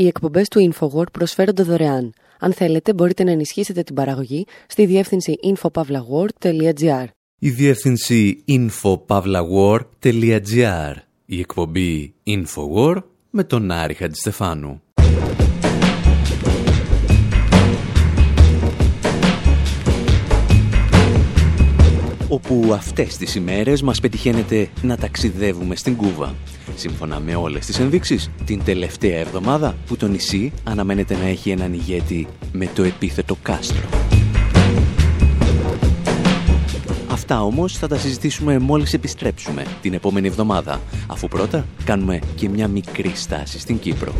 Οι εκπομπές του InfoWord προσφέρονται δωρεάν. Αν θέλετε, μπορείτε να ενισχύσετε την παραγωγή στη διεύθυνση infopavlagor.gr. Η διεύθυνση infopavlagor.gr. Η εκπομπή InfoWord με τον Άρη Χατζηστεφάνου. όπου αυτές τις ημέρες μας πετυχαίνεται να ταξιδεύουμε στην Κούβα. Σύμφωνα με όλες τις ενδείξεις, την τελευταία εβδομάδα που το νησί αναμένεται να έχει έναν ηγέτη με το επίθετο κάστρο. Αυτά όμως θα τα συζητήσουμε μόλις επιστρέψουμε την επόμενη εβδομάδα, αφού πρώτα κάνουμε και μια μικρή στάση στην Κύπρο.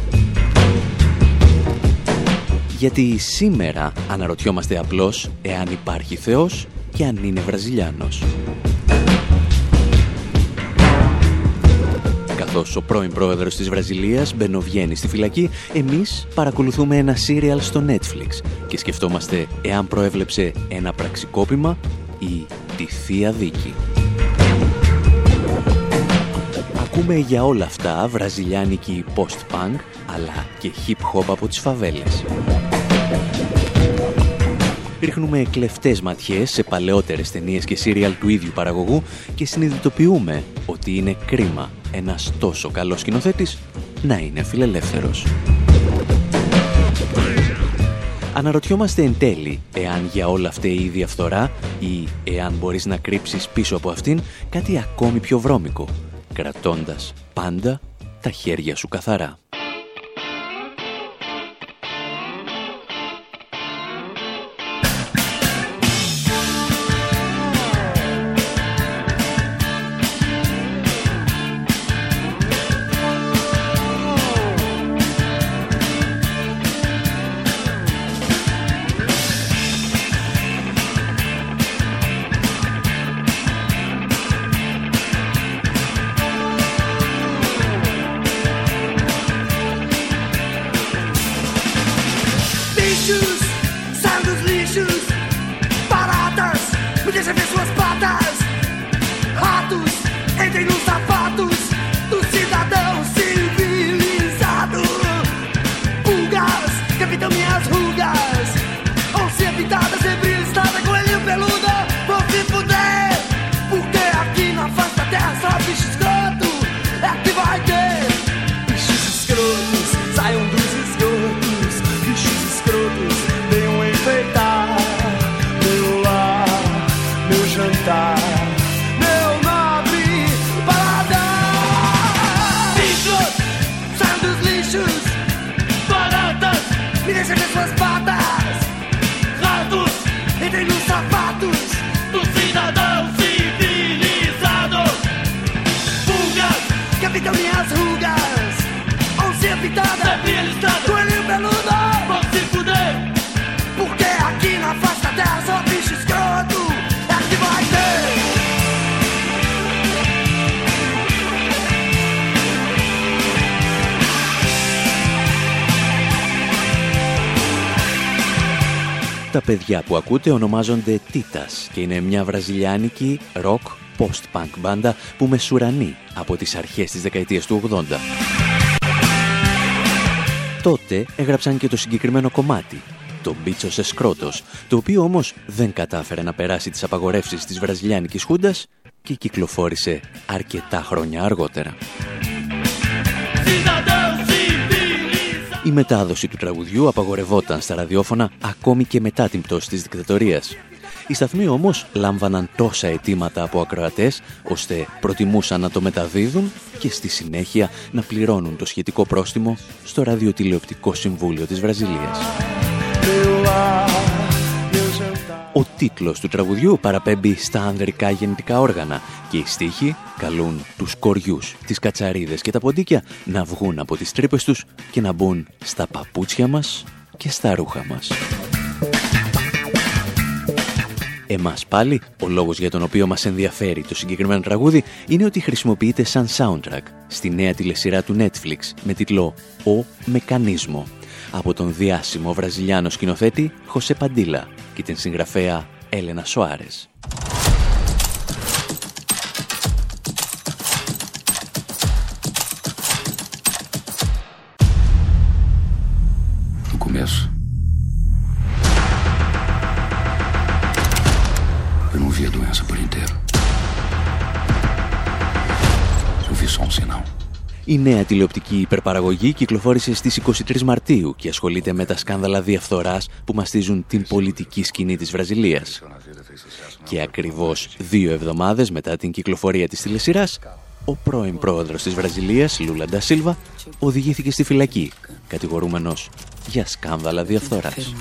Γιατί σήμερα αναρωτιόμαστε απλώς εάν υπάρχει Θεός και αν είναι Βραζιλιάνος. Καθώς ο πρώην πρόεδρος της Βραζιλίας μπαινοβγαίνει στη φυλακή, εμείς παρακολουθούμε ένα σύριαλ στο Netflix. Και σκεφτόμαστε εάν προέβλεψε ένα πραξικόπημα ή τη Θεία Δίκη. Ακούμε για όλα αυτά βραζιλιάνικη post-punk αλλά και hip-hop από τις φαβέλες. Ρίχνουμε κλεφτές ματιές σε παλαιότερες ταινίες και σύριαλ του ίδιου παραγωγού και συνειδητοποιούμε ότι είναι κρίμα ένας τόσο καλός σκηνοθέτης να είναι φιλελεύθερος. Αναρωτιόμαστε εν τέλει εάν για όλα αυτή η διαφθορά ή εάν μπορείς να κρύψεις πίσω από αυτήν κάτι ακόμη πιο βρώμικο, κρατώντας πάντα τα χέρια σου καθαρά. Τα παιδιά που ακούτε ονομάζονται Titas και είναι μια βραζιλιάνικη rock post-punk μπάντα που μεσουρανεί από τις αρχές της δεκαετίας του 80. Τότε έγραψαν και το συγκεκριμένο κομμάτι, το «Μπίτσος σε σκρότος», το οποίο όμως δεν κατάφερε να περάσει τις απαγορεύσεις της βραζιλιάνικης χούντας και κυκλοφόρησε αρκετά χρόνια αργότερα. Η μετάδοση του τραγουδιού απαγορευόταν στα ραδιόφωνα ακόμη και μετά την πτώση της δικτατορίας. Οι σταθμοί όμως λάμβαναν τόσα αιτήματα από ακροατές, ώστε προτιμούσαν να το μεταδίδουν και στη συνέχεια να πληρώνουν το σχετικό πρόστιμο στο Ραδιοτηλεοπτικό Συμβούλιο της Βραζιλίας. Ο τίτλος του τραγουδιού παραπέμπει στα ανδρικά γεννητικά όργανα και οι στίχοι καλούν τους κοριούς, τις κατσαρίδες και τα ποντίκια να βγουν από τις τρύπες τους και να μπουν στα παπούτσια μας και στα ρούχα μας. Εμάς πάλι, ο λόγος για τον οποίο μας ενδιαφέρει το συγκεκριμένο τραγούδι είναι ότι χρησιμοποιείται σαν soundtrack στη νέα τηλεσυρά του Netflix με τίτλο «Ο Μεκανίσμο» από τον διάσημο βραζιλιάνο σκηνοθέτη Χωσέ Παντήλα και την συγγραφέα Έλενα Σοάρες. começo. Η νέα τηλεοπτική υπερπαραγωγή κυκλοφόρησε στις 23 Μαρτίου και ασχολείται με τα σκάνδαλα διαφθοράς που μαστίζουν την πολιτική σκηνή της Βραζιλίας. Και ακριβώς δύο εβδομάδες μετά την κυκλοφορία της τηλεσυράς, ο πρώην πρόεδρος της Βραζιλίας, Λούλα Ντασίλβα, οδηγήθηκε στη φυλακή, κατηγορούμενος για σκάνδαλα διαφθοράς.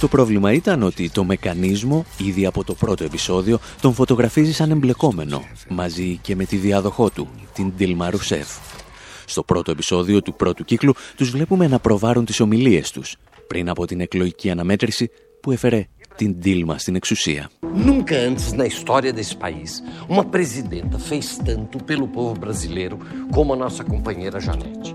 Το πρόβλημα ήταν ότι το μεκανίσμο, ήδη από το πρώτο επεισόδιο, τον φωτογραφίζει σαν εμπλεκόμενο, μαζί και με τη διάδοχό του, την Ντίλμα Ρουσέφ. Στο πρώτο επεισόδιο του πρώτου κύκλου τους βλέπουμε να προβάρουν τις ομιλίες τους, πριν από την εκλογική αναμέτρηση που έφερε την Ντίλμα στην εξουσία. Nunca antes na história desse país uma presidenta fez tanto pelo povo brasileiro como a nossa companheira Janete.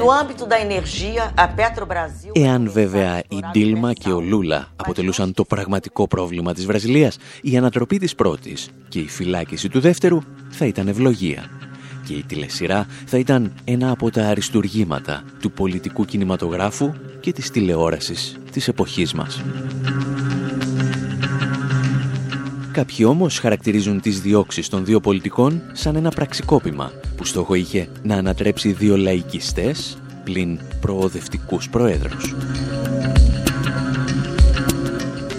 No âmbito da energia, a Petrobras... Εάν βέβαια η Ντίλμα και ο Λούλα αποτελούσαν το πραγματικό πρόβλημα της Βραζιλίας, η ανατροπή της πρώτης και η φυλάκιση του δεύτερου θα ήταν ευλογία. Και η τηλεσυρά θα ήταν ένα από τα αριστουργήματα του πολιτικού κινηματογράφου και της τηλεόρασης της εποχής μας. Κάποιοι όμως χαρακτηρίζουν τις διώξεις των δύο πολιτικών σαν ένα πραξικόπημα που στόχο είχε να ανατρέψει δύο λαϊκιστές πλην προοδευτικούς προέδρους.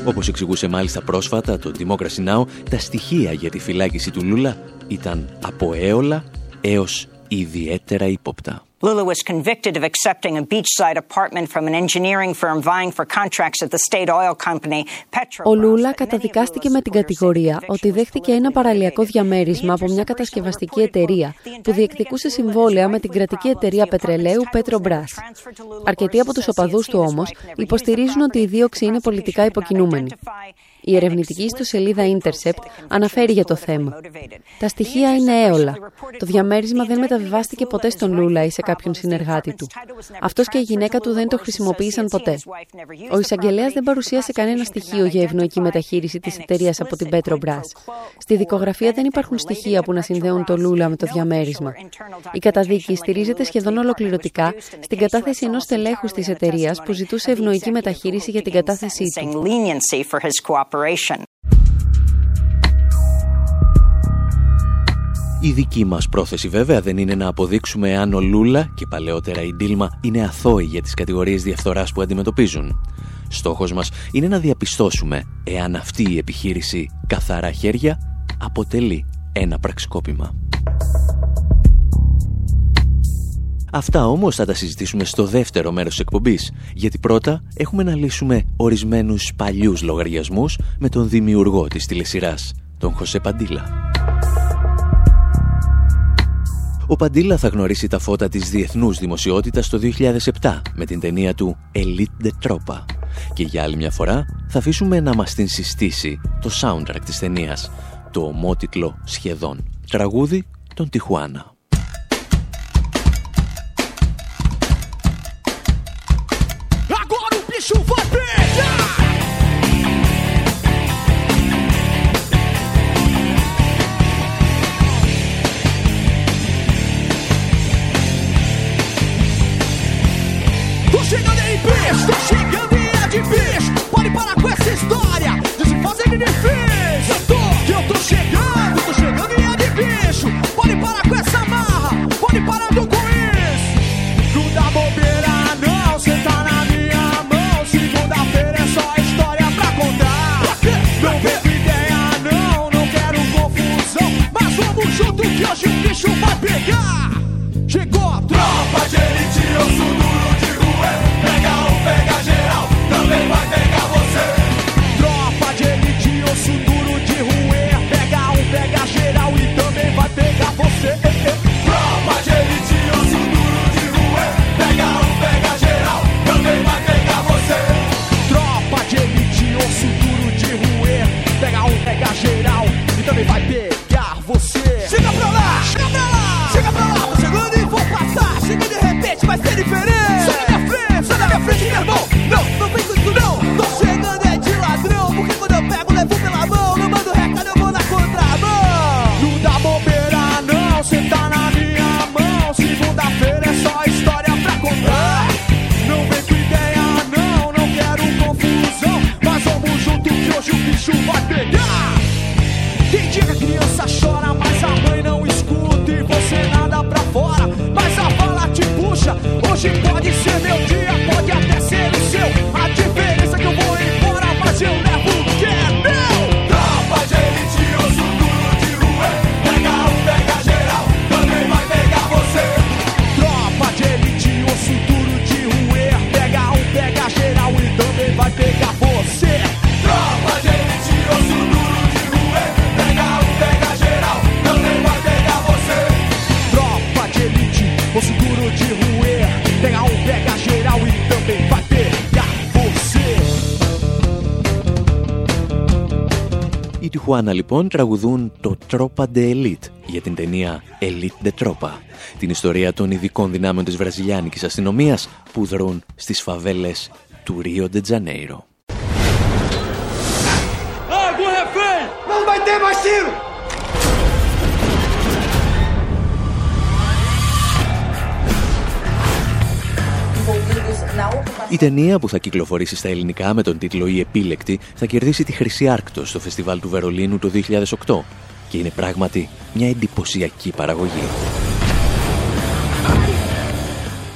Όπως εξηγούσε μάλιστα πρόσφατα το Democracy Now, τα στοιχεία για τη φυλάκιση του Λούλα ήταν από έολα έως ιδιαίτερα ύποπτα. Lula was convicted of accepting a beachside apartment from an engineering firm vying for contracts at the state oil company Petrobras. Ο Λούλα καταδικάστηκε με την κατηγορία ότι δέχτηκε ένα παραλιακό διαμέρισμα από μια κατασκευαστική εταιρεία που διεκδικούσε συμβόλαια με την κρατική εταιρεία πετρελαίου Petrobras. Αρκετοί από τους οπαδούς του όμως υποστηρίζουν ότι η δίωξη είναι πολιτικά υποκινούμενη. Η ερευνητική ιστοσελίδα Intercept αναφέρει για το θέμα. Τα στοιχεία είναι έολα. Το διαμέρισμα δεν μεταβιβάστηκε ποτέ στον Λούλα ή σε κάποιον συνεργάτη του. Αυτός και η γυναίκα του δεν το χρησιμοποίησαν ποτέ. Ο εισαγγελέας δεν παρουσίασε κανένα στοιχείο για ευνοϊκή μεταχείριση της εταιρείας από την Πέτρο Μπρά. Στη δικογραφία δεν υπάρχουν στοιχεία που να συνδέουν το Λούλα με το διαμέρισμα. Η καταδίκη στηρίζεται σχεδόν ολοκληρωτικά στην κατάθεση ενός τελέχου της εταιρείας που ζητούσε ευνοϊκή μεταχείριση για την κατάθεσή του. Η δική μας πρόθεση βέβαια δεν είναι να αποδείξουμε αν ο Λούλα και παλαιότερα η Ντίλμα είναι αθώοι για τις κατηγορίες διαφθοράς που αντιμετωπίζουν. Στόχος μας είναι να διαπιστώσουμε εάν αυτή η επιχείρηση καθαρά χέρια αποτελεί ένα πραξικόπημα. Αυτά όμως θα τα συζητήσουμε στο δεύτερο μέρος της εκπομπής, γιατί πρώτα έχουμε να λύσουμε ορισμένους παλιούς λογαριασμούς με τον δημιουργό της τηλεσυράς, τον Χωσέ Παντήλα. Ο Παντήλα θα γνωρίσει τα φώτα της διεθνούς δημοσιότητας το 2007 με την ταινία του Elite de Tropa. Και για άλλη μια φορά θα αφήσουμε να μας την συστήσει το soundtrack της ταινίας, το ομότιτλο σχεδόν τραγούδι των Τιχουάνα. Τιχουάνα λοιπόν τραγουδούν το Tropa de Elite για την ταινία Elite de Tropa, την ιστορία των ειδικών δυνάμεων της βραζιλιάνικης αστυνομίας που δρούν στις φαβέλες του Ρίο de Janeiro. Η ταινία που θα κυκλοφορήσει στα ελληνικά με τον τίτλο «Η Επίλεκτη» θα κερδίσει τη Χρυσή Άρκτο στο Φεστιβάλ του Βερολίνου το 2008 και είναι πράγματι μια εντυπωσιακή παραγωγή.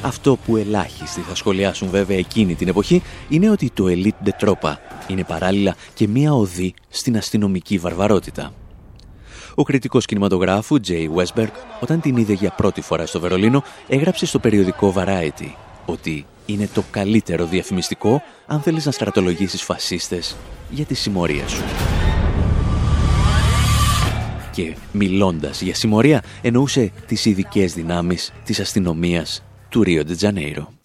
Αυτό που ελάχιστοι θα σχολιάσουν βέβαια εκείνη την εποχή είναι ότι το Elite de Tropa είναι παράλληλα και μια οδή στην αστυνομική βαρβαρότητα. Ο κριτικός κινηματογράφου Jay Westberg, όταν την είδε για πρώτη φορά στο Βερολίνο, έγραψε στο περιοδικό Variety ότι είναι το καλύτερο διαφημιστικό αν θέλεις να στρατολογήσεις φασίστες για τη συμμορία σου. Και μιλώντας για συμμορία εννοούσε τις ειδικές δυνάμεις της αστυνομίας του Ρίο Τζανέιρο.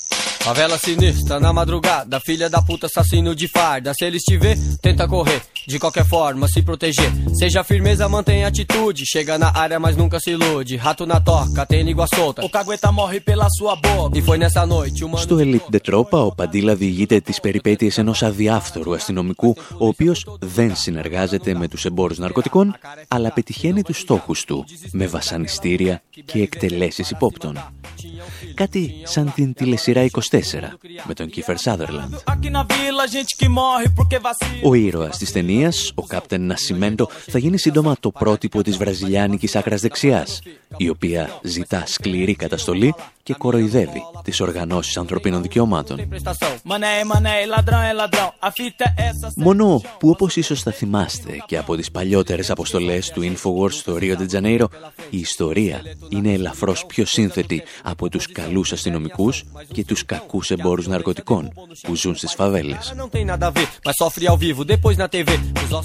Favela sinistra na madrugada, filha da puta assassino de farda. Se eles te ver, tenta correr. De qualquer forma, se proteger. Seja firmeza, mantenha atitude. Chega na área, mas nunca se ilude. Rato na toca, tem língua solta. O cagueta morre pela sua boca. E foi nessa noite, mano... Στο Elite de Tropa, ο Παντήλα διηγείται τις περιπέτειες ενός αδιάφθορου αστυνομικού, ο οποίος δεν συνεργάζεται με τους εμπόρους ναρκωτικών, αλλά πετυχαίνει τους στόχους του με βασανιστήρια και εκτελέσεις υπόπτων. Κάτι σαν την τηλεσυρά 24 με τον Κίφερ Σάδερλαντ. Ο ήρωας της ταινίας, ο Κάπτεν Νασιμέντο, θα γίνει σύντομα το πρότυπο της βραζιλιάνικης άκρας δεξιάς, η οποία ζητά σκληρή καταστολή και κοροϊδεύει τις οργανώσεις ανθρωπίνων δικαιωμάτων. Μόνο που όπως ίσως θα θυμάστε και από τις παλιότερες αποστολές του Infowars στο Ρίο Janeiro, η ιστορία είναι ελαφρώς πιο σύνθετη από τους καλούς αστυνομικούς και τους κακούς εμπόρους ναρκωτικών που ζουν στις φαβέλες.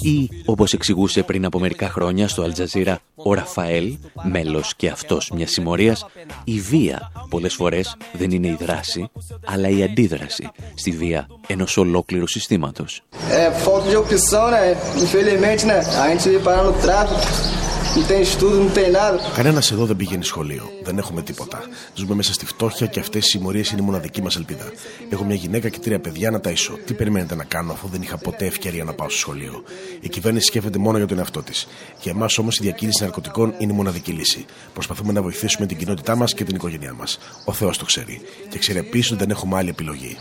Ή, όπως εξηγούσε πριν από μερικά χρόνια στο Αλτζαζίρα ο Ραφαέλ, μέλος και αυτός μιας συμμορίας, η βία πολλές φορές δεν είναι η δράση, αλλά η αντίδραση στη βία ενός ολόκληρου συστήματος. Ε, Κανένας εδώ δεν πηγαίνει σχολείο. Δεν έχουμε τίποτα. Ζούμε μέσα στη φτώχεια και αυτές οι συμμορίες είναι η μοναδική μας ελπίδα. Έχω μια γυναίκα και τρία παιδιά να ταΐσω. Τι περιμένετε να κάνω αφού δεν είχα ποτέ ευκαιρία να πάω στο σχολείο; Η κυβέρνηση σκέφτεται μόνο για τον εαυτό της. Για εμάς όμως η διακίνηση ναρκωτικών είναι η μοναδική λύση. Προσπαθούμε να βοηθήσουμε την κοινότητά μας και την οικογένειά μας. Ο Θεός το ξέρει. Και ξέρει επίση ότι δεν έχουμε άλλη επιλογή.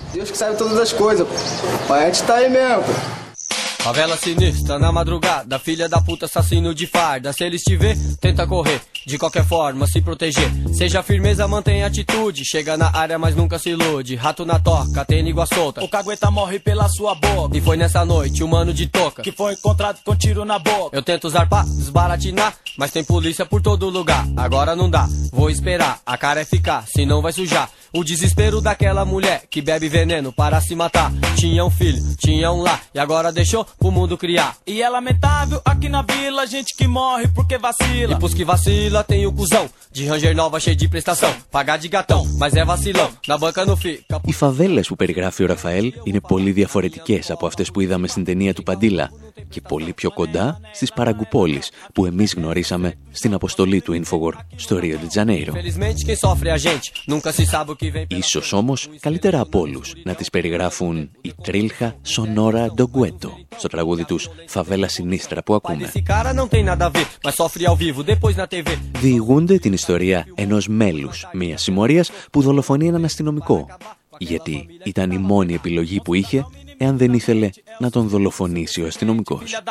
Favela sinistra na madrugada, filha da puta assassino de farda. Se eles te ver, tenta correr. De qualquer forma, se proteger. Seja firmeza, mantenha atitude. Chega na área, mas nunca se ilude. Rato na toca, tem língua solta. O cagueta morre pela sua boca. E foi nessa noite, o mano de toca. Que foi encontrado com tiro na boca. Eu tento usar pra desbaratinar, mas tem polícia por todo lugar. Agora não dá, vou esperar. A cara é ficar, senão vai sujar. O desespero daquela mulher que bebe veneno para se matar. Tinha um filho, tinha um lá, e agora deixou pro mundo criar. E é lamentável aqui na vila, gente que morre porque vacila. E pros que vacila tem o cuzão, de ranger nova cheio de prestação. Pagar de gatão, mas é vacilão, na banca não fica. Οι φαβέλες που περιγράφει ο Ραφαέλ είναι πολύ διαφορετικές από αυτές που είδαμε στην ταινία του Παντήλα και πολύ πιο κοντά στις παραγκουπόλεις που εμείς γνωρίσαμε στην αποστολή του Infowar στο Ρίο Τζανέιρο. Ίσως όμως καλύτερα από όλους να τις περιγράφουν η Τρίλχα Σονόρα Ντογκουέτο στο τραγούδι τους. «Φαβέλα Συνίστρα» που ακούμε. Διηγούνται την ιστορία ενός μέλους μιας συμμορίας που δολοφονεί έναν αστυνομικό. Γιατί ήταν η μόνη επιλογή που είχε εάν δεν ήθελε να τον δολοφονήσει ο αστυνομικός.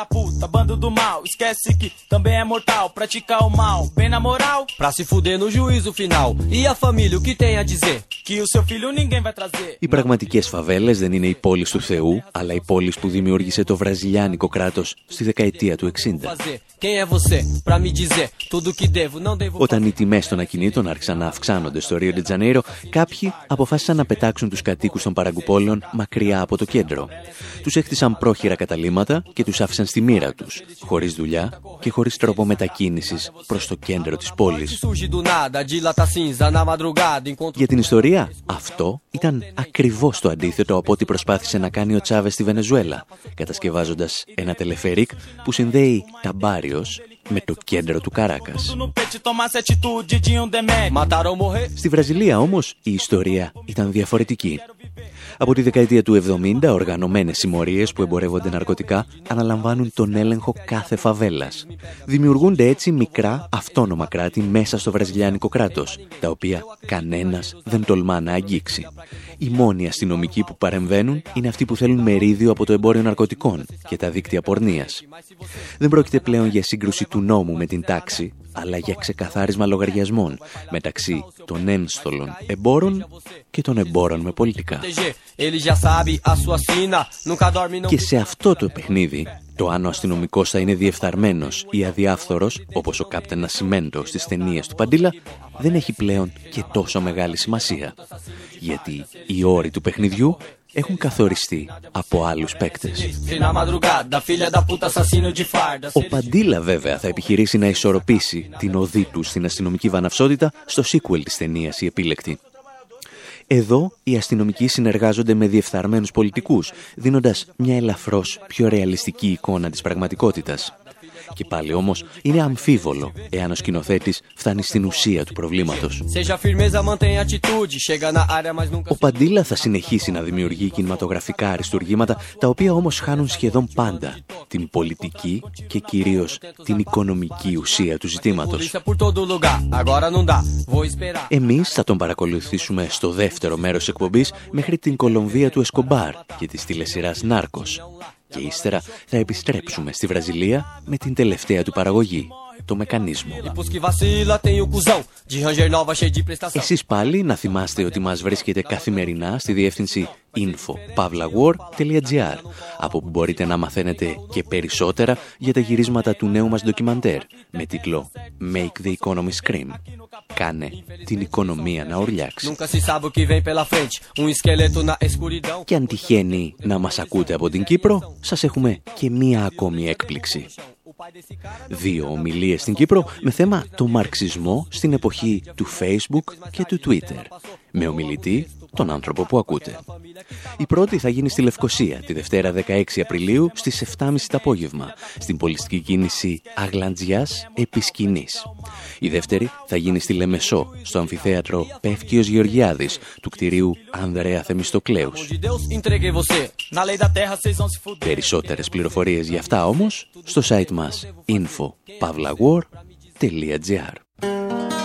Οι πραγματικές φαβέλες δεν είναι οι πόλεις του Θεού, αλλά οι πόλεις που δημιούργησε το βραζιλιάνικο κράτος στη δεκαετία του 60. Όταν οι τιμές των ακινήτων άρχισαν να αυξάνονται στο Ρίο Τζανέιρο, κάποιοι αποφάσισαν να πετάξουν τους κατοίκους των παραγκουπόλεων μακριά από το κέντρο κέντρο. Τους έχτισαν πρόχειρα καταλήματα και τους άφησαν στη μοίρα τους, χωρίς δουλειά και χωρίς τρόπο μετακίνησης προς το κέντρο της πόλης. Για την ιστορία, αυτό ήταν ακριβώς το αντίθετο από ό,τι προσπάθησε να κάνει ο Τσάβες στη Βενεζουέλα, κατασκευάζοντας ένα τελεφερίκ που συνδέει Ταμπάριος με το κέντρο του Καράκας. Στη Βραζιλία όμως η ιστορία ήταν διαφορετική. Από τη δεκαετία του 70, οργανωμένες συμμορίες που εμπορεύονται ναρκωτικά αναλαμβάνουν τον έλεγχο κάθε φαβέλας. Δημιουργούνται έτσι μικρά αυτόνομα κράτη μέσα στο βραζιλιάνικο κράτος, τα οποία κανένας δεν τολμά να αγγίξει. Οι μόνοι αστυνομικοί που παρεμβαίνουν είναι αυτοί που θέλουν μερίδιο από το εμπόριο ναρκωτικών και τα δίκτυα πορνείας. Δεν πρόκειται πλέον για σύγκρουση του νόμου με την τάξη, αλλά για ξεκαθάρισμα λογαριασμών μεταξύ των ένστολων εμπόρων και των εμπόρων με πολιτικά. Και σε αυτό το παιχνίδι, το αν ο αστυνομικό θα είναι διεφθαρμένος ή αδιάφθορος, όπως ο Κάπτεν Ασημέντο στις ταινίες του Παντήλα, δεν έχει πλέον και τόσο μεγάλη σημασία. Γιατί οι όροι του παιχνιδιού έχουν καθοριστεί από άλλους παίκτες. Ο Παντήλα βέβαια θα επιχειρήσει να ισορροπήσει την οδή του στην αστυνομική βαναυσότητα στο sequel της ταινίας «Η Επίλεκτη». Εδώ οι αστυνομικοί συνεργάζονται με διεφθαρμένους πολιτικούς, δίνοντας μια ελαφρώς πιο ρεαλιστική εικόνα της πραγματικότητας. Και πάλι όμως είναι αμφίβολο εάν ο σκηνοθέτης φτάνει στην ουσία του προβλήματος. Ο Παντήλα θα συνεχίσει να δημιουργεί κινηματογραφικά αριστουργήματα, τα οποία όμως χάνουν σχεδόν πάντα την πολιτική και κυρίως την οικονομική ουσία του ζητήματος. Εμείς θα τον παρακολουθήσουμε στο δεύτερο μέρος εκπομπής μέχρι την Κολομβία του Εσκομπάρ και της τηλεσυράς Νάρκος και ύστερα θα επιστρέψουμε στη Βραζιλία με την τελευταία του παραγωγή, το μεκανίσμο. Εσείς πάλι να θυμάστε ότι μας βρίσκεται καθημερινά στη διεύθυνση info.pavlawar.gr από που μπορείτε να μαθαίνετε και περισσότερα για τα γυρίσματα του νέου μας ντοκιμαντέρ με τίτλο Make the Economy Scream. Κάνε την οικονομία να ορλιάξει. Και αν τυχαίνει να μας ακούτε από την Κύπρο, σας έχουμε και μία ακόμη έκπληξη. Δύο ομιλίες στην Κύπρο με θέμα το μαρξισμό στην εποχή του Facebook και του Twitter. Με ομιλητή τον άνθρωπο που ακούτε. Η πρώτη θα γίνει στη Λευκοσία τη Δευτέρα 16 Απριλίου στις 7.30 το απόγευμα στην πολιστική κίνηση Αγλαντζιάς Επισκηνής. Η δεύτερη θα γίνει στη Λεμεσό στο αμφιθέατρο Πεύκιος Γεωργιάδης του κτηρίου Ανδρέα Θεμιστοκλέους. Περισσότερες πληροφορίες για αυτά όμως στο site μας info.pavlawar.gr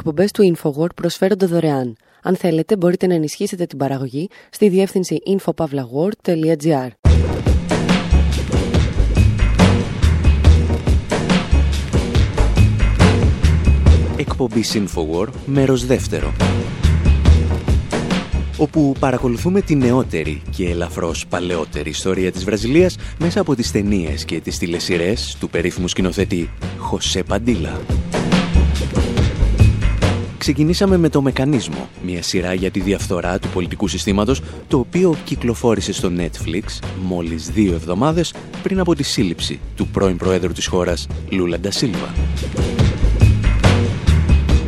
εκπομπές του InfoWord προσφέρονται δωρεάν. Αν θέλετε, μπορείτε να ενισχύσετε την παραγωγή στη διεύθυνση infopavlagor.gr. Εκπομπή InfoWord, μέρος δεύτερο όπου παρακολουθούμε τη νεότερη και ελαφρώς παλαιότερη ιστορία της Βραζιλίας μέσα από τις ταινίες και τις τηλεσυρές του περίφημου σκηνοθέτη Χωσέ Παντήλα. Ξεκινήσαμε με το Μεκανίσμο, μια σειρά για τη διαφθορά του πολιτικού συστήματος, το οποίο κυκλοφόρησε στο Netflix μόλις δύο εβδομάδες πριν από τη σύλληψη του πρώην Προέδρου της χώρας, Λούλα Ντασίλβα.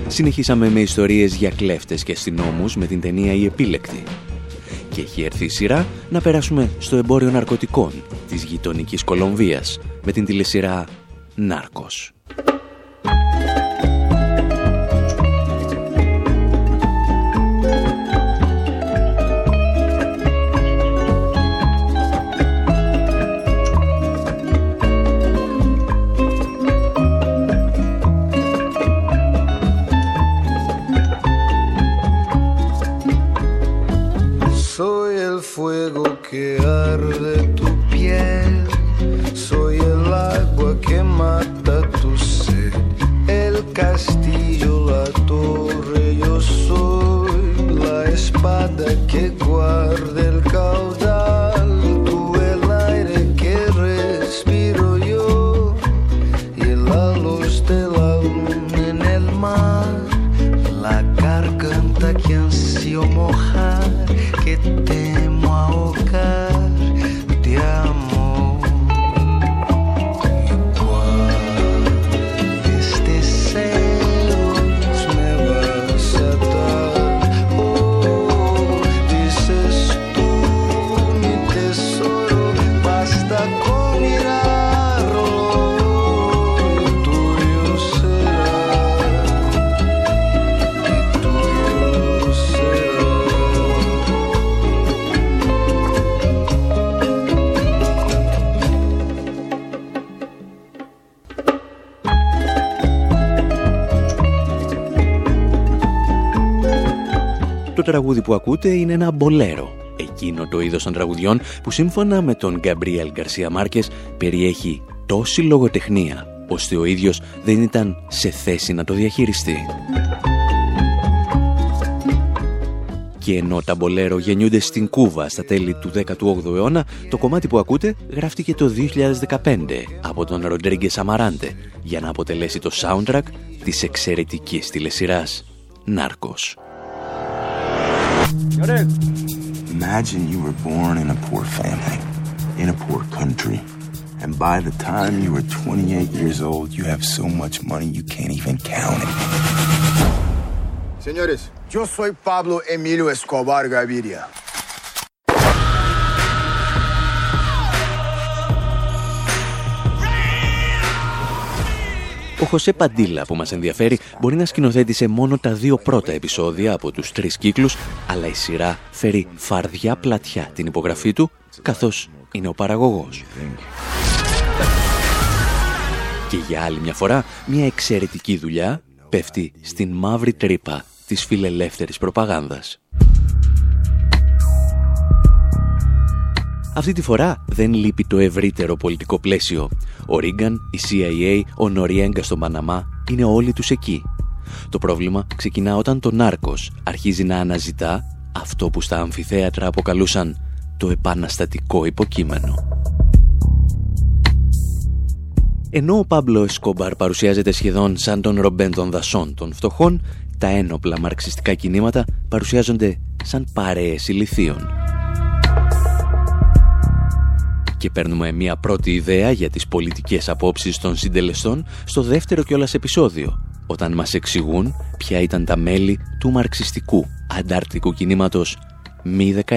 Συνεχίσαμε με ιστορίες για κλέφτες και αστυνόμους με την ταινία «Η Επίλεκτη». Και έχει έρθει η σειρά να περάσουμε στο εμπόριο ναρκωτικών της γειτονικής Κολομβίας με την τηλεσυρά «Νάρκος». Το τραγούδι που ακούτε είναι ένα μπολέρο, εκείνο το είδος των τραγουδιών που σύμφωνα με τον Γκαμπρίελ Γκαρσία Μάρκες περιέχει τόση λογοτεχνία, ώστε ο ίδιος δεν ήταν σε θέση να το διαχειριστεί. Και ενώ τα μπολέρο γεννιούνται στην Κούβα στα τέλη του 18ου αιώνα, το κομμάτι που ακούτε γράφτηκε το 2015 από τον Ροντρίγκε Σαμαράντε για να αποτελέσει το soundtrack της εξαιρετικής τηλεσυράς Νάρκος. Imagine you were born in a poor family, in a poor country, and by the time you were 28 years old, you have so much money you can't even count it. Señores, yo soy Pablo Emilio Escobar Gaviria. Ο Χωσέ Παντήλα που μας ενδιαφέρει μπορεί να σκηνοθέτησε μόνο τα δύο πρώτα επεισόδια από τους τρεις κύκλους, αλλά η σειρά φέρει φαρδιά πλατιά την υπογραφή του, καθώς είναι ο παραγωγός. Και για άλλη μια φορά, μια εξαιρετική δουλειά πέφτει στην μαύρη τρύπα της φιλελεύθερης προπαγάνδας. Αυτή τη φορά δεν λείπει το ευρύτερο πολιτικό πλαίσιο. Ο Ρίγκαν, η CIA, ο Νοριέγκα στον Παναμά είναι όλοι τους εκεί. Το πρόβλημα ξεκινά όταν το Νάρκος αρχίζει να αναζητά αυτό που στα αμφιθέατρα αποκαλούσαν το επαναστατικό υποκείμενο. Ενώ ο Πάμπλο Εσκόμπαρ παρουσιάζεται σχεδόν σαν τον Ρομπέν των δασών των φτωχών, τα ένοπλα μαρξιστικά κινήματα παρουσιάζονται σαν παρέες ηλιθίων Και παίρνουμε μια πρώτη ιδέα για τις πολιτικές απόψεις των συντελεστών στο δεύτερο κιόλας επεισόδιο, όταν μας εξηγούν ποια ήταν τα μέλη του μαρξιστικού αντάρτικου κινήματος Μη 19.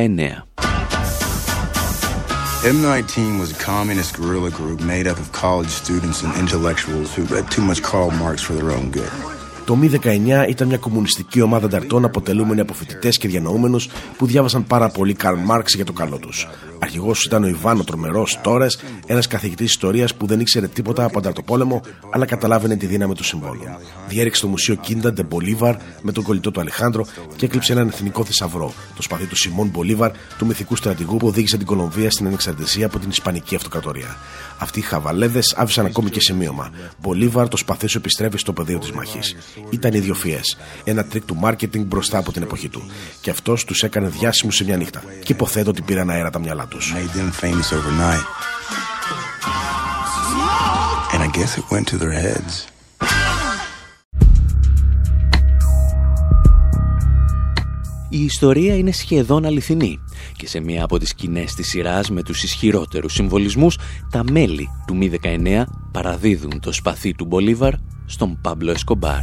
M19 was a communist guerrilla group made up of college students and intellectuals who read too much Karl Marx for their own good. Το Μη 19 ήταν μια κομμουνιστική ομάδα ανταρτών αποτελούμενη από φοιτητές και διανοούμενους που διάβασαν πάρα πολύ Καρλ Μαρξ για το καλό τους. Αρχηγός ήταν ο Ιβάν ο Τρομερός Τόρες, ένας καθηγητής ιστορίας που δεν ήξερε τίποτα από ανταρτοπόλεμο, αλλά καταλάβαινε τη δύναμη του συμβόλου. Διέρρηξε το μουσείο Κίντα ντε Μπολίβαρ με τον κολλητό του Αλεχάνδρο και έκλεψε έναν εθνικό θησαυρό, το σπαθί του Σιμών Μπολίβαρ, του μυθικού στρατηγού που οδήγησε την Κολομβία στην ανεξαρτησία από την Ισπανική Αυτοκρατορία. Αυτοί οι χαβαλέδες άφησαν ακόμη και σημείωμα. Μπολίβαρ, το σπαθί σου επιστρέφει στο πεδίο της μάχης. Ήταν ιδιοφυές. Ένα τρικ του μάρκετινγκ μπροστά από την εποχή του. Και αυτός τους έκανε διάσημους σε μια νύχτα. Και υποθέτω ότι πήραν αέρα τα μυαλά τους. And I guess it went to their heads. Η ιστορία είναι σχεδόν αληθινή και σε μία από τις σκηνές της σειράς με τους ισχυρότερους συμβολισμούς τα μέλη του Μ-19 παραδίδουν το σπαθί του Μπολίβαρ στον Πάμπλο Εσκομπάρ.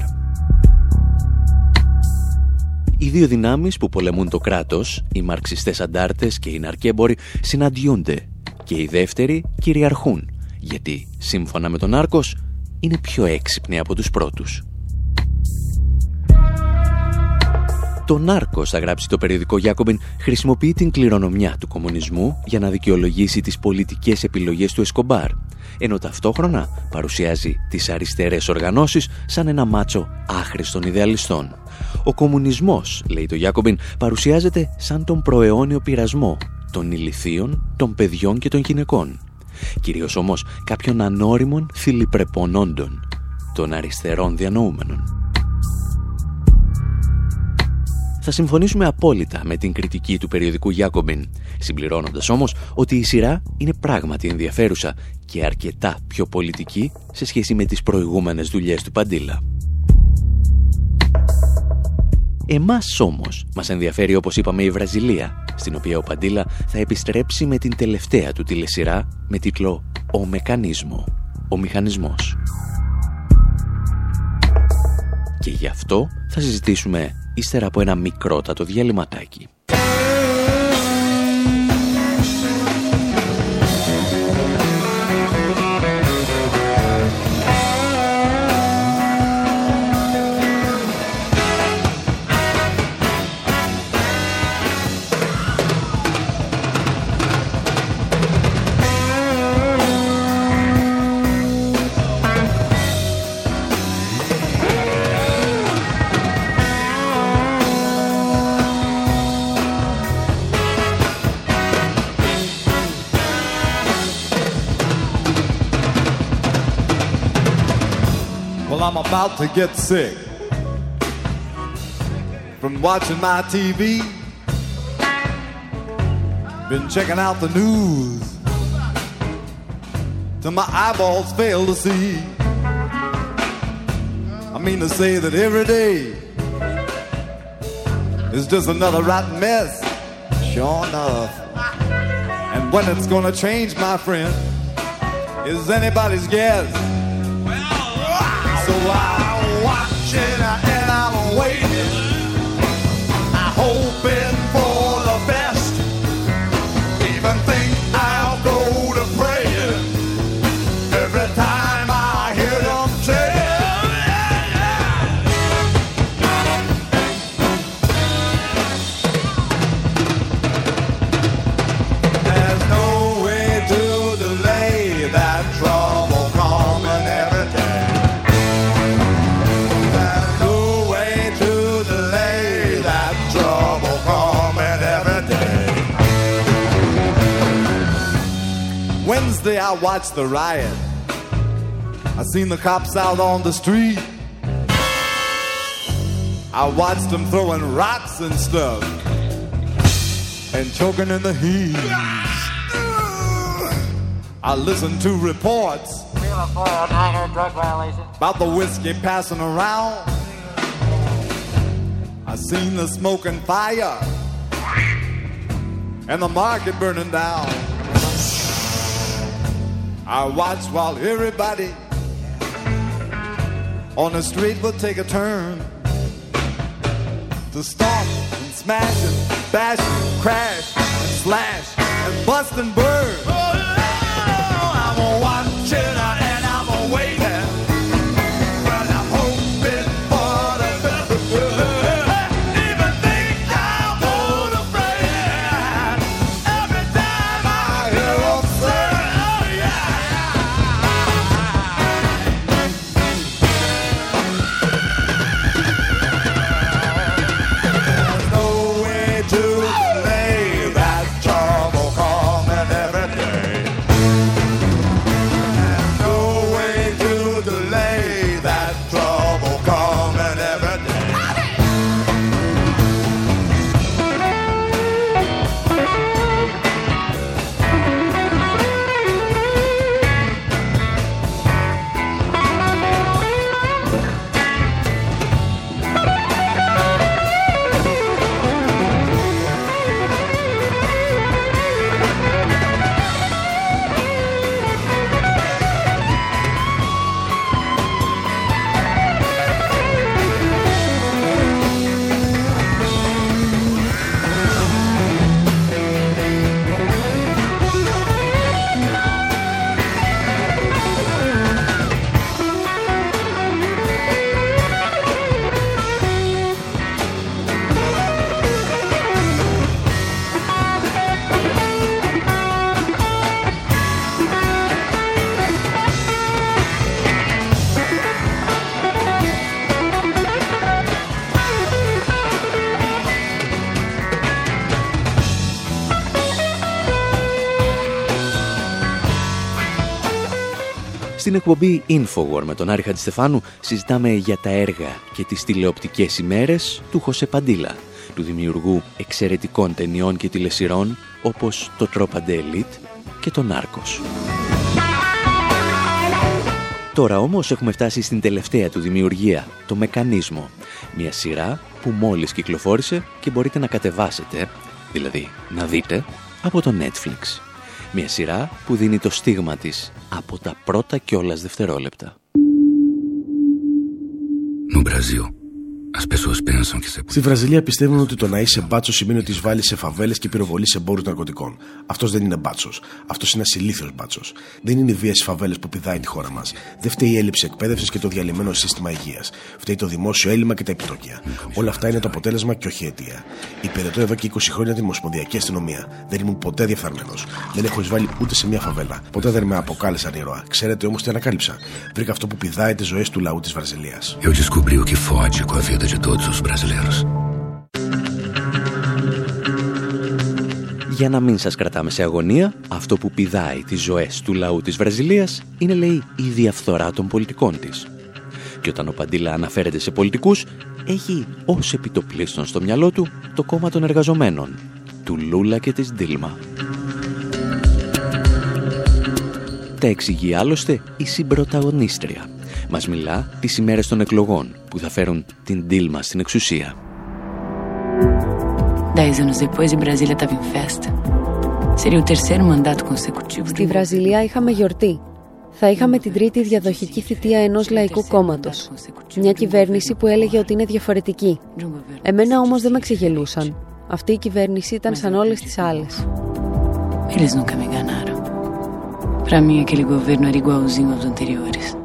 Οι δύο δυνάμεις που πολεμούν το κράτος, οι μαρξιστές αντάρτες και οι ναρκέμποροι, συναντιούνται και οι δεύτεροι κυριαρχούν, γιατί σύμφωνα με τον Άρκος είναι πιο έξυπνοι από τους πρώτους. Το Νάρκος, θα γράψει το περιοδικό Γιάκομπιν, χρησιμοποιεί την κληρονομιά του κομμουνισμού για να δικαιολογήσει τις πολιτικές επιλογές του Εσκομπάρ, ενώ ταυτόχρονα παρουσιάζει τις αριστερές οργανώσεις σαν ένα μάτσο άχρηστων ιδεαλιστών. Ο κομμουνισμός, λέει το Γιάκομπιν, παρουσιάζεται σαν τον προαιώνιο πειρασμό των ηλιθείων, των παιδιών και των γυναικών. Κυρίως όμως κάποιων ανώριμων φιλιπρεπονόντων, των αριστερών διανοούμενων. Θα συμφωνήσουμε απόλυτα με την κριτική του περιοδικού Γιάκομπιν, συμπληρώνοντας όμως ότι η σειρά είναι πράγματι ενδιαφέρουσα και αρκετά πιο πολιτική σε σχέση με τις προηγούμενες δουλειές του Παντήλα. Εμάς όμως μας ενδιαφέρει όπως είπαμε η Βραζιλία, στην οποία ο Παντήλα θα επιστρέψει με την τελευταία του τηλεσυρά με τίτλο «Ο Μεκανίσμο», «Ο Μηχανισμός». Και γι' αυτό θα συζητήσουμε ύστερα από ένα μικρότατο διαλυματάκι. About to get sick from watching my TV. Been checking out the news till my eyeballs fail to see. I mean to say that every day is just another rotten mess. Sure enough. And when it's gonna change, my friend, is anybody's guess. So I'm watching and I'm waiting. I watched the riot. I seen the cops out on the street. I watched them throwing rocks and stuff and choking in the heat. I listened to reports about the whiskey passing around. I seen the smoke and fire and the market burning down. I watch while everybody on the street will take a turn to stomp and smash and bash and crash and slash and bust and burn. Στην εκπομπή Infowar με τον Άρη Χατζηστεφάνου συζητάμε για τα έργα και τις τηλεοπτικές ημέρες του Χωσέ Παντήλα, του δημιουργού εξαιρετικών ταινιών και τηλεσυρών όπως το Τρόπαντε Elite και το Νάρκος. Τώρα όμως έχουμε φτάσει στην τελευταία του δημιουργία, το Μεκανίσμο, μια σειρά που μόλις κυκλοφόρησε και μπορείτε να κατεβάσετε, δηλαδή να δείτε, από το Netflix. Μια σειρά που δίνει το στίγμα της από τα πρώτα κιόλας δευτερόλεπτα. No Brasil, as pessoas pensam que ser Στη Βραζιλία πιστεύουν ότι το να είσαι μπάτσος σημαίνει ότι εισβάλλεις σε φαβέλες και πυροβολείς εμπόρους ναρκωτικών. Αυτός δεν είναι μπάτσος. Αυτός είναι ένα ηλίθιο μπάτσος. Δεν είναι η βία στι φαβέλες που πηδάει τη χώρα μας. Δεν φταίει η έλλειψη εκπαίδευσης και το διαλυμένο σύστημα υγείας. Φταίει το δημόσιο έλλειμμα και τα επιτόκια. Όλα αυτά είναι το αποτέλεσμα και όχι αιτία. Υπηρετώ εδώ και 20 χρόνια την Ομοσπονδιακή Αστυνομία. Δεν ήμουν ποτέ διαφθαρμένο. Δεν έχω εισβάλει ούτε σε μια φαβέλα. Ποτέ δεν με αποκάλεσαν ήρωα. Ξέρετε όμως τι ανακάλυψα. Βρήκα αυτό που πηδάει τις ζωές του λαού της Βραζιλίας. Eu descobri o que fode com a vida de todos os brasileiros. Για να μην σας κρατάμε σε αγωνία, αυτό που πηδάει τις ζωές του λαού της Βραζιλίας είναι, λέει, η διαφθορά των πολιτικών της. Και όταν ο Παντήλα αναφέρεται σε πολιτικούς, έχει ως επιτοπλίστων στο μυαλό του το κόμμα των εργαζομένων, του Λούλα και της Ντίλμα. Τα εξηγεί άλλωστε η συμπροταγωνίστρια. Μας μιλά τις ημέρες των εκλογών που θα φέρουν την Ντίλμα στην εξουσία. Dez anos depois, e Brasília estava em festa. Seria o terceiro mandato consecutivo. Στη Βραζιλία είχαμε γιορτή. Θα είχαμε την τρίτη διαδοχική θητεία ενός λαϊκού κόμματος. Μια κυβέρνηση που έλεγε ότι είναι διαφορετική. Εμένα όμως δεν με ξεγελούσαν. Αυτή η κυβέρνηση ήταν σαν όλες τις άλλες. Eles nunca me enganaram. Pra mim, aquele governo era igualzinho aos anteriores.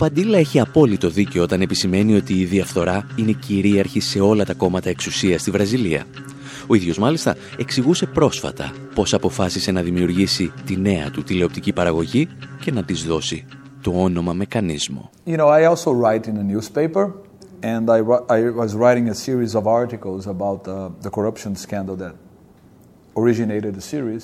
Παντήλα έχει απόλυτο δίκιο όταν επισημαίνει ότι η διαφθορά είναι κυρίαρχη σε όλα τα κόμματα εξουσίας στη Βραζιλία. Ο ίδιος μάλιστα εξηγούσε πρόσφατα πώς αποφάσισε να δημιουργήσει τη νέα του τηλεοπτική παραγωγή και να της δώσει το όνομα Μεκανίσμο. You know, I also write in a newspaper, and I, wri- I was writing a series of articles about uh, the corruption scandal that originated the series.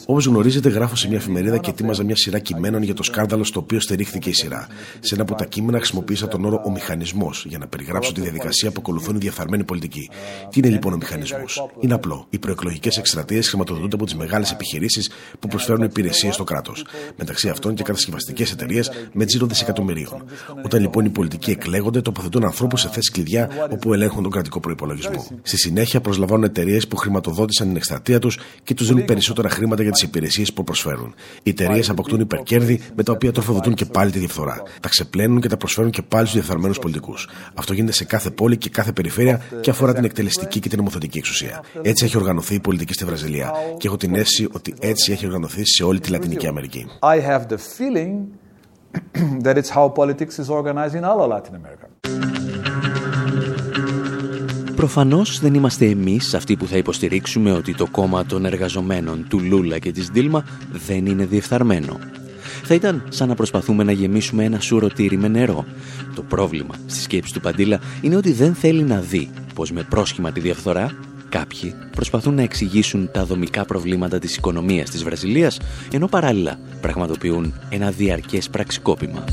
Όπως γνωρίζετε, γράφω σε μια εφημερίδα και ετοίμαζα μια σειρά κειμένων για το σκάνδαλο στο οποίο στηρίχθηκε η σειρά. Σε ένα από τα κείμενα χρησιμοποίησα τον όρο Ο Μηχανισμός για να περιγράψω τη διαδικασία που ακολουθούν οι διαφθαρμένοι πολιτικοί. Τι είναι λοιπόν ο μηχανισμός; Είναι απλό. Οι προεκλογικές εκστρατείες χρηματοδοτούνται από τις μεγάλες επιχειρήσεις που προσφέρουν υπηρεσίες στο κράτος. Μεταξύ αυτών και κατασκευαστικές εταιρείες με τζίρο δισεκατομμυρίων. Όταν λοιπόν οι πολιτικοί εκλέγονται, τοποθετούν ανθρώπους σε θέσεις κλειδιά όπου ελέγχουν τον κρατικό προπολογισμό. Στη συνέχεια προσλαμβάνουν εταιρείες που χρηματοδότησαν την εκστρατεία τους και τους δίνουν περισσότερα χρήματα για τις υπηρεσίες που προσφέρουν. Οι εταιρείες αποκτούν υπερκέρδη με τα οποία τροφοδοτούν και πάλι τη διαφθορά. Τα ξεπλένουν και τα προσφέρουν και πάλι στους διεφθαρμένους πολιτικούς. Αυτό γίνεται σε κάθε πόλη και κάθε περιφέρεια και αφορά την εκτελεστική και την νομοθετική εξουσία. Έτσι έχει οργανωθεί η πολιτική στη Βραζιλία και έχω την αίσθηση ότι έτσι έχει οργανωθεί σε όλη τη Λατινική Αμερική. I have the feeling that it's how politics is organized in all Latin America. Προφανώς δεν είμαστε εμείς αυτοί που θα υποστηρίξουμε ότι το κόμμα των εργαζομένων του Λούλα και της Δίλμα δεν είναι διεφθαρμένο. Θα ήταν σαν να προσπαθούμε να γεμίσουμε ένα σούρο τύρι με νερό. Το πρόβλημα στη σκέψη του Παντήλα είναι ότι δεν θέλει να δει πως με πρόσχημα τη διαφθορά κάποιοι προσπαθούν να εξηγήσουν τα δομικά προβλήματα της οικονομίας της Βραζιλίας ενώ παράλληλα πραγματοποιούν ένα διαρκές πραξικόπημα.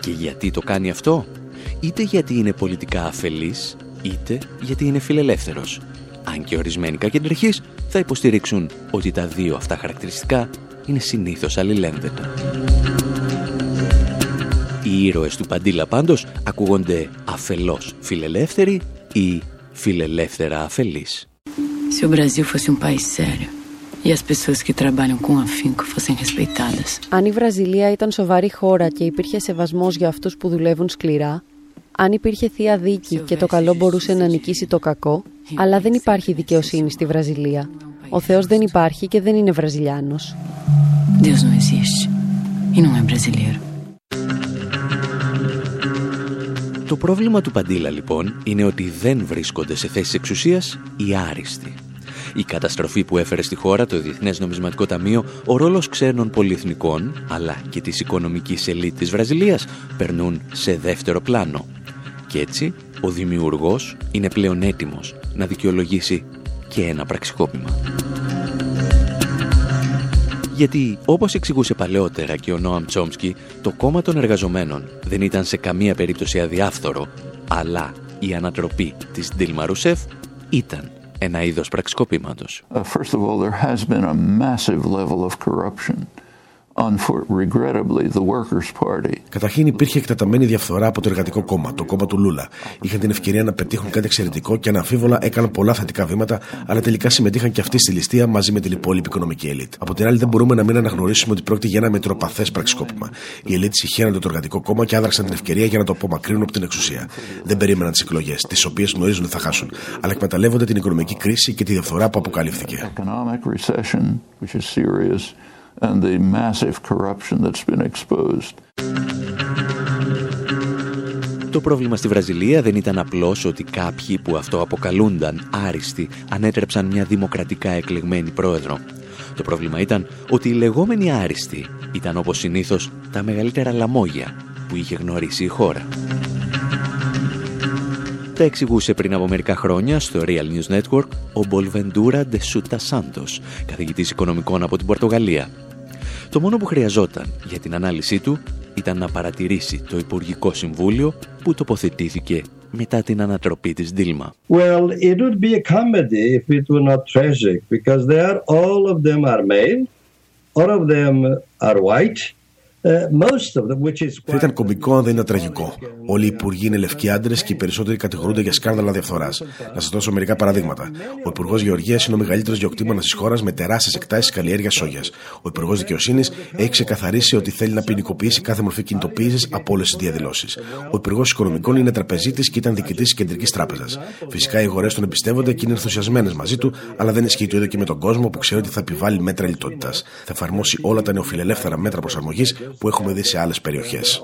Και γιατί το κάνει αυτό; Είτε γιατί είναι πολιτικά αφελής, είτε γιατί είναι φιλελεύθερος. Αν και ορισμένοι κακεντρεχείς θα υποστηρίξουν ότι τα δύο αυτά χαρακτηριστικά είναι συνήθως αλληλένδετα. Οι ήρωες του Παντήλα πάντως ακούγονται αφελώς φιλελεύθεροι ή φιλελεύθερα αφελείς. Se o Brasil fosse um país sério e as pessoas que trabalham com afinco fossem respeitadas. Αν η Βραζιλία ήταν σοβαρή χώρα και υπήρχε σεβασμός για αυτούς που δουλεύουν σκληρά, αν υπήρχε θεία δίκη και το καλό μπορούσε να νικήσει το κακό, αλλά δεν υπάρχει δικαιοσύνη στη Βραζιλία. Ο Θεός δεν υπάρχει και δεν είναι Βραζιλιάνος. Deus não existe e não é brasileiro. Το πρόβλημα του Παντήλα λοιπόν είναι ότι δεν βρίσκονται σε θέσεις εξουσίας οι άριστοι. Η καταστροφή που έφερε στη χώρα το Διεθνές Νομισματικό Ταμείο, ο ρόλος ξένων πολυεθνικών, αλλά και της οικονομικής ελίτ της Βραζιλίας, περνούν σε δεύτερο πλάνο. Και έτσι, ο δημιουργός είναι πλέον έτοιμος να δικαιολογήσει και ένα πραξικόπημα. Γιατί, όπως εξηγούσε παλαιότερα και ο Νόαμ Τσόμσκι, το κόμμα των εργαζομένων δεν ήταν σε καμία περίπτωση αδιάφθορο, αλλά η ανατροπή της Ντίλμα Ρουσέφ ήταν ένα είδος πραξικοπήματος. Uh, first of all, there has been a massive level of corruption. Καταρχήν υπήρχε εκτεταμένη διαφθορά από το Εργατικό Κόμμα, το κόμμα του Λούλα. Είχαν την ευκαιρία να πετύχουν κάτι εξαιρετικό και αναμφίβολα έκαναν πολλά θετικά βήματα, αλλά τελικά συμμετείχαν και αυτοί στη ληστεία μαζί με την υπόλοιπη οικονομική ελίτ. Από την άλλη, δεν μπορούμε να μην αναγνωρίσουμε ότι πρόκειται για ένα μετροπαθές πραξικόπημα. Οι ελίτ συχαίνονται το Εργατικό Κόμμα και άδραξαν την ευκαιρία για να το απομακρύνουν από την εξουσία. Δεν περίμεναν τις εκλογές, τις οποίες γνωρίζουν ότι θα χάσουν, αλλά εκμεταλλεύονται την οικονομική κρίση και τη διαφθορά που αποκαλύφθηκε and the massive corruption that's been exposed. Το πρόβλημα στη Βραζιλία δεν ήταν απλώς ότι κάποιοι που αυτό αποκαλούνταν άριστοι ανέτρεψαν μια δημοκρατικά εκλεγμένη πρόεδρο. Το πρόβλημα ήταν ότι οι λεγόμενοι άριστοι ήταν όπως συνήθως τα μεγαλύτερα λαμόγια που είχε γνωρίσει η χώρα. Τα εξηγούσε πριν από μερικά χρόνια στο Real News Network ο Μπολβεντούρα Ντεσούτα Σάντος, καθηγητής οικονομικών από την Πορτογαλία. Το μόνο που χρειαζόταν για την ανάλυση του ήταν να παρατηρήσει το Υπουργικό Συμβούλιο που τοποθετήθηκε μετά την ανατροπή της Δίλμα. Well, it would be a comedy if it were not tragic because they are all of them are male, all of them are white. Ε, Θα ήταν κομικό αν δεν ήταν τραγικό. Όλοι οι υπουργοί είναι λευκοί άντρες και οι περισσότεροι κατηγορούνται για σκάνδαλα διαφθοράς. Να σας δώσω μερικά παραδείγματα. Ο Υπουργός Γεωργίας είναι ο μεγαλύτερος γεωκτήμονας της χώρας με τεράστιες εκτάσεις καλλιέργειας σόγιας. Ο Υπουργός Δικαιοσύνης έχει ξεκαθαρίσει ότι θέλει να ποινικοποιήσει κάθε μορφή κινητοποίησης από όλες τις διαδηλώσεις. Ο Υπουργός Οικονομικών είναι τραπεζίτης και ήταν διοικητής της Κεντρικής Τράπεζας. Φυσικά οι αγορές τον εμπιστεύονται και είναι ενθουσιασμένες μαζί του, αλλά δεν ισχύει το ίδιο και με τον κόσμο που ξέρει ότι θα επιβάλλει μέτρα λιτότητας. Θα εφαρμόσει όλα τα νεοφιλελεύθερα μέτρα προσαρμογής που έχουμε δει σε άλλες περιοχές.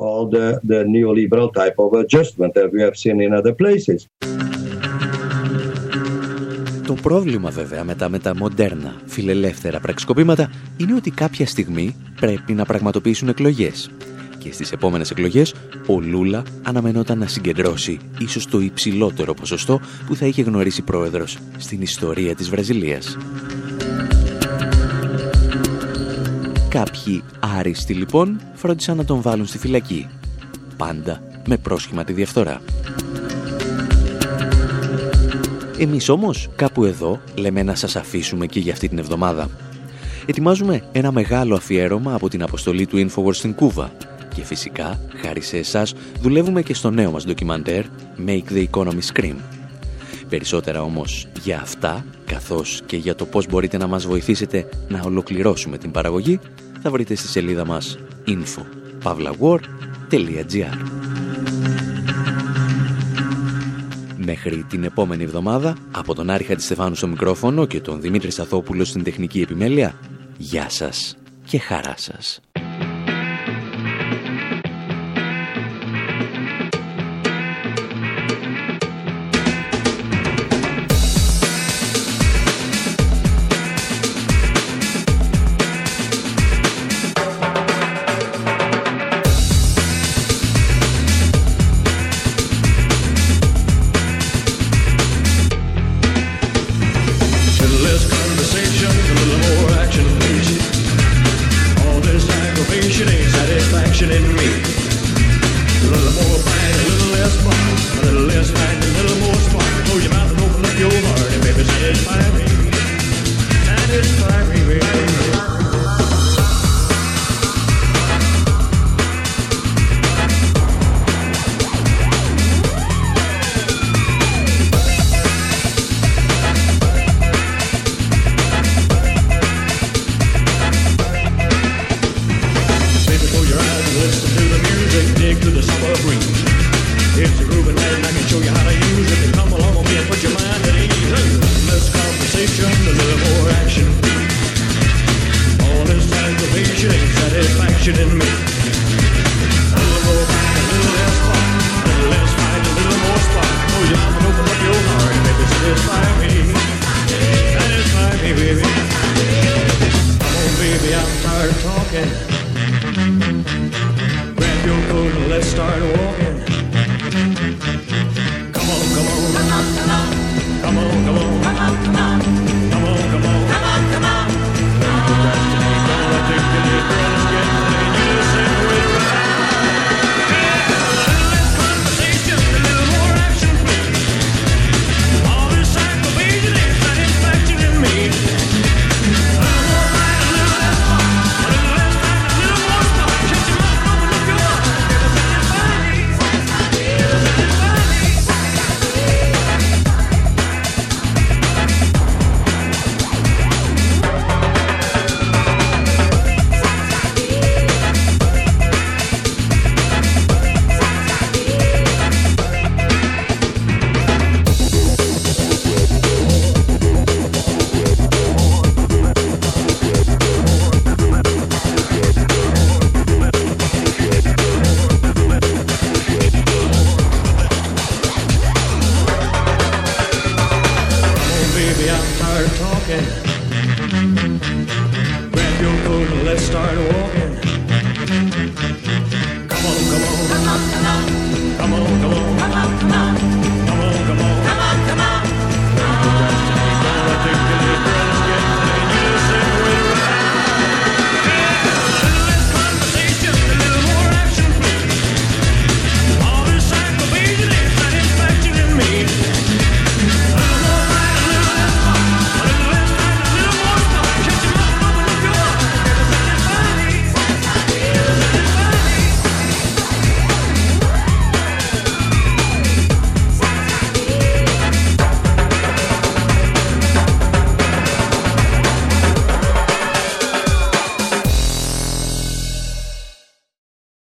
Το πρόβλημα βέβαια με τα μεταμοντέρνα φιλελεύθερα πραξικοπήματα είναι ότι κάποια στιγμή πρέπει να πραγματοποιήσουν εκλογές. Και στις επόμενες εκλογές ο Λούλα αναμενόταν να συγκεντρώσει ίσως το υψηλότερο ποσοστό που θα είχε γνωρίσει πρόεδρος στην ιστορία της Βραζιλίας. Κάποιοι άριστοι λοιπόν φρόντισαν να τον βάλουν στη φυλακή. Πάντα με πρόσχημα τη διαφθορά. Εμείς όμως κάπου εδώ λέμε να σας αφήσουμε και για αυτή την εβδομάδα. Ετοιμάζουμε ένα μεγάλο αφιέρωμα από την αποστολή του Infowars στην Κούβα και φυσικά, χάρη σε εσάς, δουλεύουμε και στο νέο μας ντοκιμαντέρ Make the Economy Scream Περισσότερα όμως για αυτά, καθώς και για το πώς μπορείτε να μας βοηθήσετε να ολοκληρώσουμε την παραγωγή, θα βρείτε στη σελίδα μας info.pavlawar.gr Μέχρι την επόμενη εβδομάδα, από τον Άρχα της Στεφάνου στο μικρόφωνο και τον Δημήτρη Σαθόπουλο στην τεχνική επιμέλεια, γεια σας και χαρά σας.